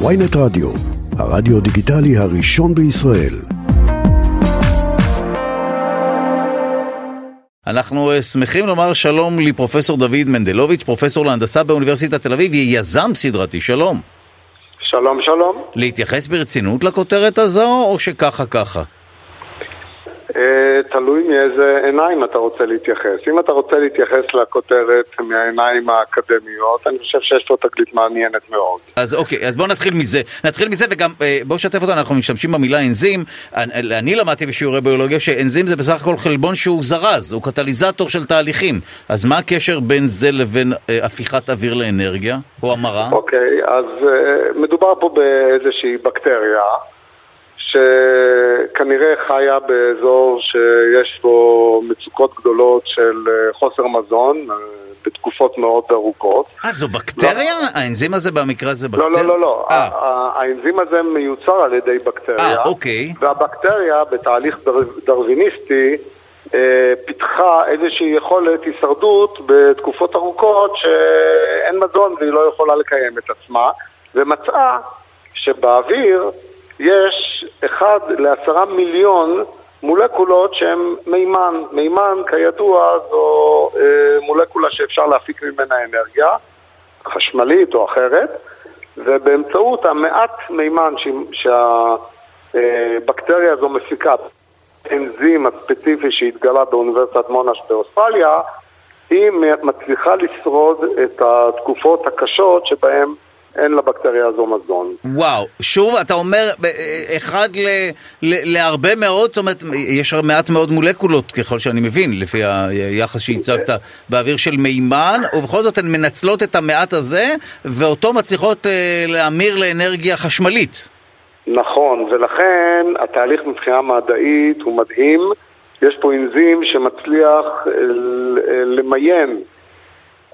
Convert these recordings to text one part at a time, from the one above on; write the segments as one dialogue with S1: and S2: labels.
S1: ויינט רדיו, הרדיו דיגיטלי הראשון בישראל.
S2: אנחנו אה, שמחים לומר שלום לפרופסור דוד מנדלוביץ', פרופסור להנדסה באוניברסיטת תל אביב, יזם סדרתי, שלום.
S3: שלום, שלום.
S2: להתייחס ברצינות לכותרת הזו, או שככה ככה?
S3: אה, תלוי מאיזה עיניים אתה רוצה להתייחס. אם אתה רוצה להתייחס לכותרת מהעיניים האקדמיות, אני חושב שיש פה תגלית מעניינת מאוד.
S2: אז אוקיי, אז בואו נתחיל מזה. נתחיל מזה וגם אה, בואו שתף אותנו, אנחנו משתמשים במילה אנזים. אני, אני למדתי בשיעורי ביולוגיה שאנזים זה בסך הכל חלבון שהוא זרז, הוא קטליזטור של תהליכים. אז מה הקשר בין זה לבין אה, הפיכת אוויר לאנרגיה, או המרה?
S3: אוקיי, אז מדובר פה באיזושהי בקטריה. שכנראה חיה באזור שיש בו מצוקות גדולות של אה, חוסר מזון אה, בתקופות מאוד ארוכות.
S2: אה, זו בקטריה? לא. האנזים הזה במקרה הזה בקטריה?
S3: לא, לא, לא, לא. אה. האנזים הזה מיוצר על ידי בקטריה.
S2: אה, אוקיי.
S3: והבקטריה בתהליך דר... דרוויניסטי פיתחה איזושהי יכולת הישרדות בתקופות ארוכות שאין מזון והיא לא יכולה לקיים את עצמה, ומצאה שבאוויר יש אחד לעשרה מיליון מולקולות שהן מימן. מימן, כידוע, זו אה, מולקולה שאפשר להפיק ממנה אנרגיה, חשמלית או אחרת, ובאמצעות המעט מימן שהבקטריה הזו מפיקה, אנזים הספציפי שהתגלה באוניברסיטת מונש באוסטרליה, היא מצליחה לשרוד את התקופות הקשות שבהן אין לבקטריה הזו מזון.
S2: וואו, שוב אתה אומר אה, אחד ל, ל, להרבה מאוד, זאת אומרת יש מעט מאוד מולקולות ככל שאני מבין, לפי היחס שהצגת באוויר של מימן, ובכל זאת הן מנצלות את המעט הזה, ואותו מצליחות אה, להמיר לאנרגיה חשמלית.
S3: נכון, ולכן התהליך מבחינה מדעית הוא מדהים. יש פה אנזים שמצליח אה, למיין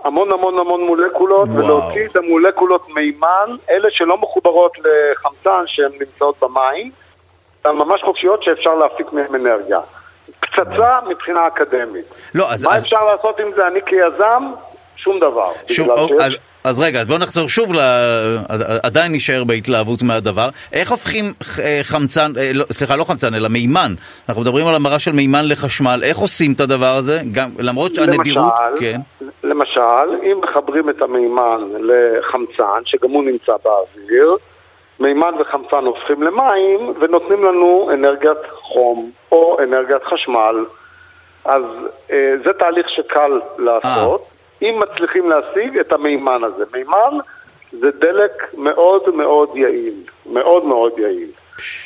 S3: המון המון המון מולקולות וואו. ולהוציא את המולקולות מימן, אלה שלא מחוברות לחמצן שהן נמצאות במים, הן ממש חופשיות שאפשר להפיק מהן אנרגיה. פצצה מבחינה אקדמית. לא, אז, מה אז... אפשר לעשות עם זה? אני כיזם, שום דבר.
S2: שום, או, שיש... אז, אז רגע, אז בואו נחזור שוב, ל... עדיין נשאר בהתלהבות מהדבר. איך הופכים אה, חמצן, אה, לא, סליחה, לא חמצן, אלא מימן. אנחנו מדברים על המרה של מימן לחשמל. איך עושים את הדבר הזה? גם, למרות שהנדירות...
S3: למשל, כן. למשל, אם מחברים את המימן לחמצן, שגם הוא נמצא באוויר, מימן וחמצן הופכים למים ונותנים לנו אנרגיית חום או אנרגיית חשמל. אז אה, זה תהליך שקל לעשות. 아. אם מצליחים להשיג את המימן הזה. מימן זה דלק מאוד מאוד יעיל, מאוד מאוד יעיל.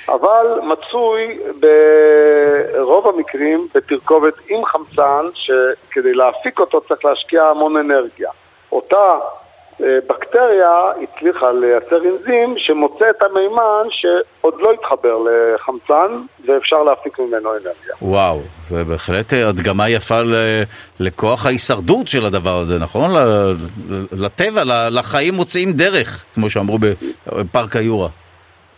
S3: אבל מצוי ברוב המקרים בתרכובת עם חמצן, שכדי להפיק אותו צריך להשקיע המון אנרגיה. אותה בקטריה הצליחה לייצר אנזים שמוצא את המימן שעוד לא התחבר לחמצן ואפשר להפיק ממנו אנרגיה.
S2: וואו, זה בהחלט הדגמה יפה לכוח ההישרדות של הדבר הזה, נכון? לטבע, לחיים מוצאים דרך, כמו שאמרו בפארק היורה.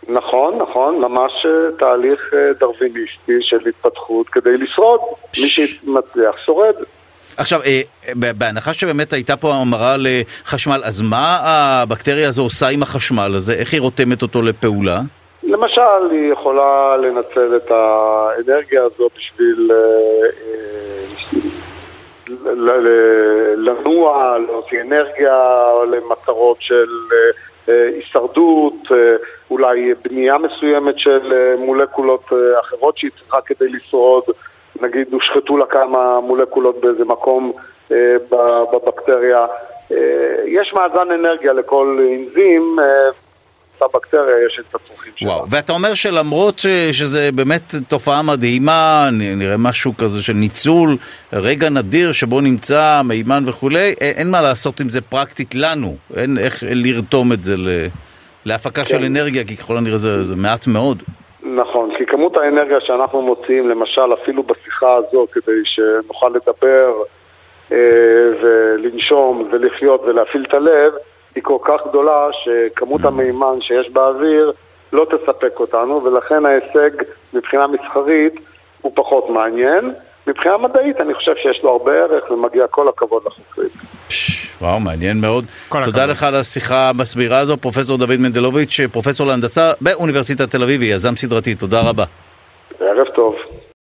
S3: נכון, נכון, ממש אה, תהליך אה, דרוויניסטי של התפתחות כדי לשרוד. מי שמצליח שורד.
S2: עכשיו, אה, בהנחה שבאמת הייתה פה המרה לחשמל, אז מה הבקטריה הזו עושה עם החשמל הזה? איך היא רותמת אותו לפעולה?
S3: למשל, היא יכולה לנצל את האנרגיה הזו בשביל אה, אה, לנוע, להוציא אנרגיה למטרות של הישרדות, אולי בנייה מסוימת של מולקולות אחרות שהיא צריכה כדי לשרוד. נגיד הושחתו לה כמה מולקולות באיזה מקום אה, בבקטריה. אה, יש מאזן אנרגיה לכל אנזים. אה, בבקטריה יש את הצרכים
S2: שלה. וואו, ואתה אומר שלמרות ש, שזה באמת תופעה מדהימה, נראה משהו כזה של ניצול, רגע נדיר שבו נמצא מימן וכולי, אין, אין מה לעשות עם זה פרקטית לנו, אין איך לרתום את זה להפקה כן. של אנרגיה, כי ככל הנראה זה, זה מעט מאוד.
S3: נכון, כי כמות האנרגיה שאנחנו מוציאים, למשל, אפילו בשיחה הזו, כדי שנוכל לדבר אה, ולנשום ולחיות ולהפעיל את הלב, היא כל כך גדולה שכמות mm. המימן שיש באוויר לא תספק אותנו, ולכן ההישג מבחינה מסחרית הוא פחות מעניין. מבחינה מדעית אני חושב שיש לו הרבה ערך ומגיע כל הכבוד לחוקרים.
S2: וואו, מעניין מאוד. תודה
S4: הכבוד.
S2: לך על השיחה המסבירה הזו, פרופסור דוד מנדלוביץ', פרופסור להנדסה באוניברסיטת תל אביב, יזם סדרתי, תודה רבה.
S3: ערב טוב.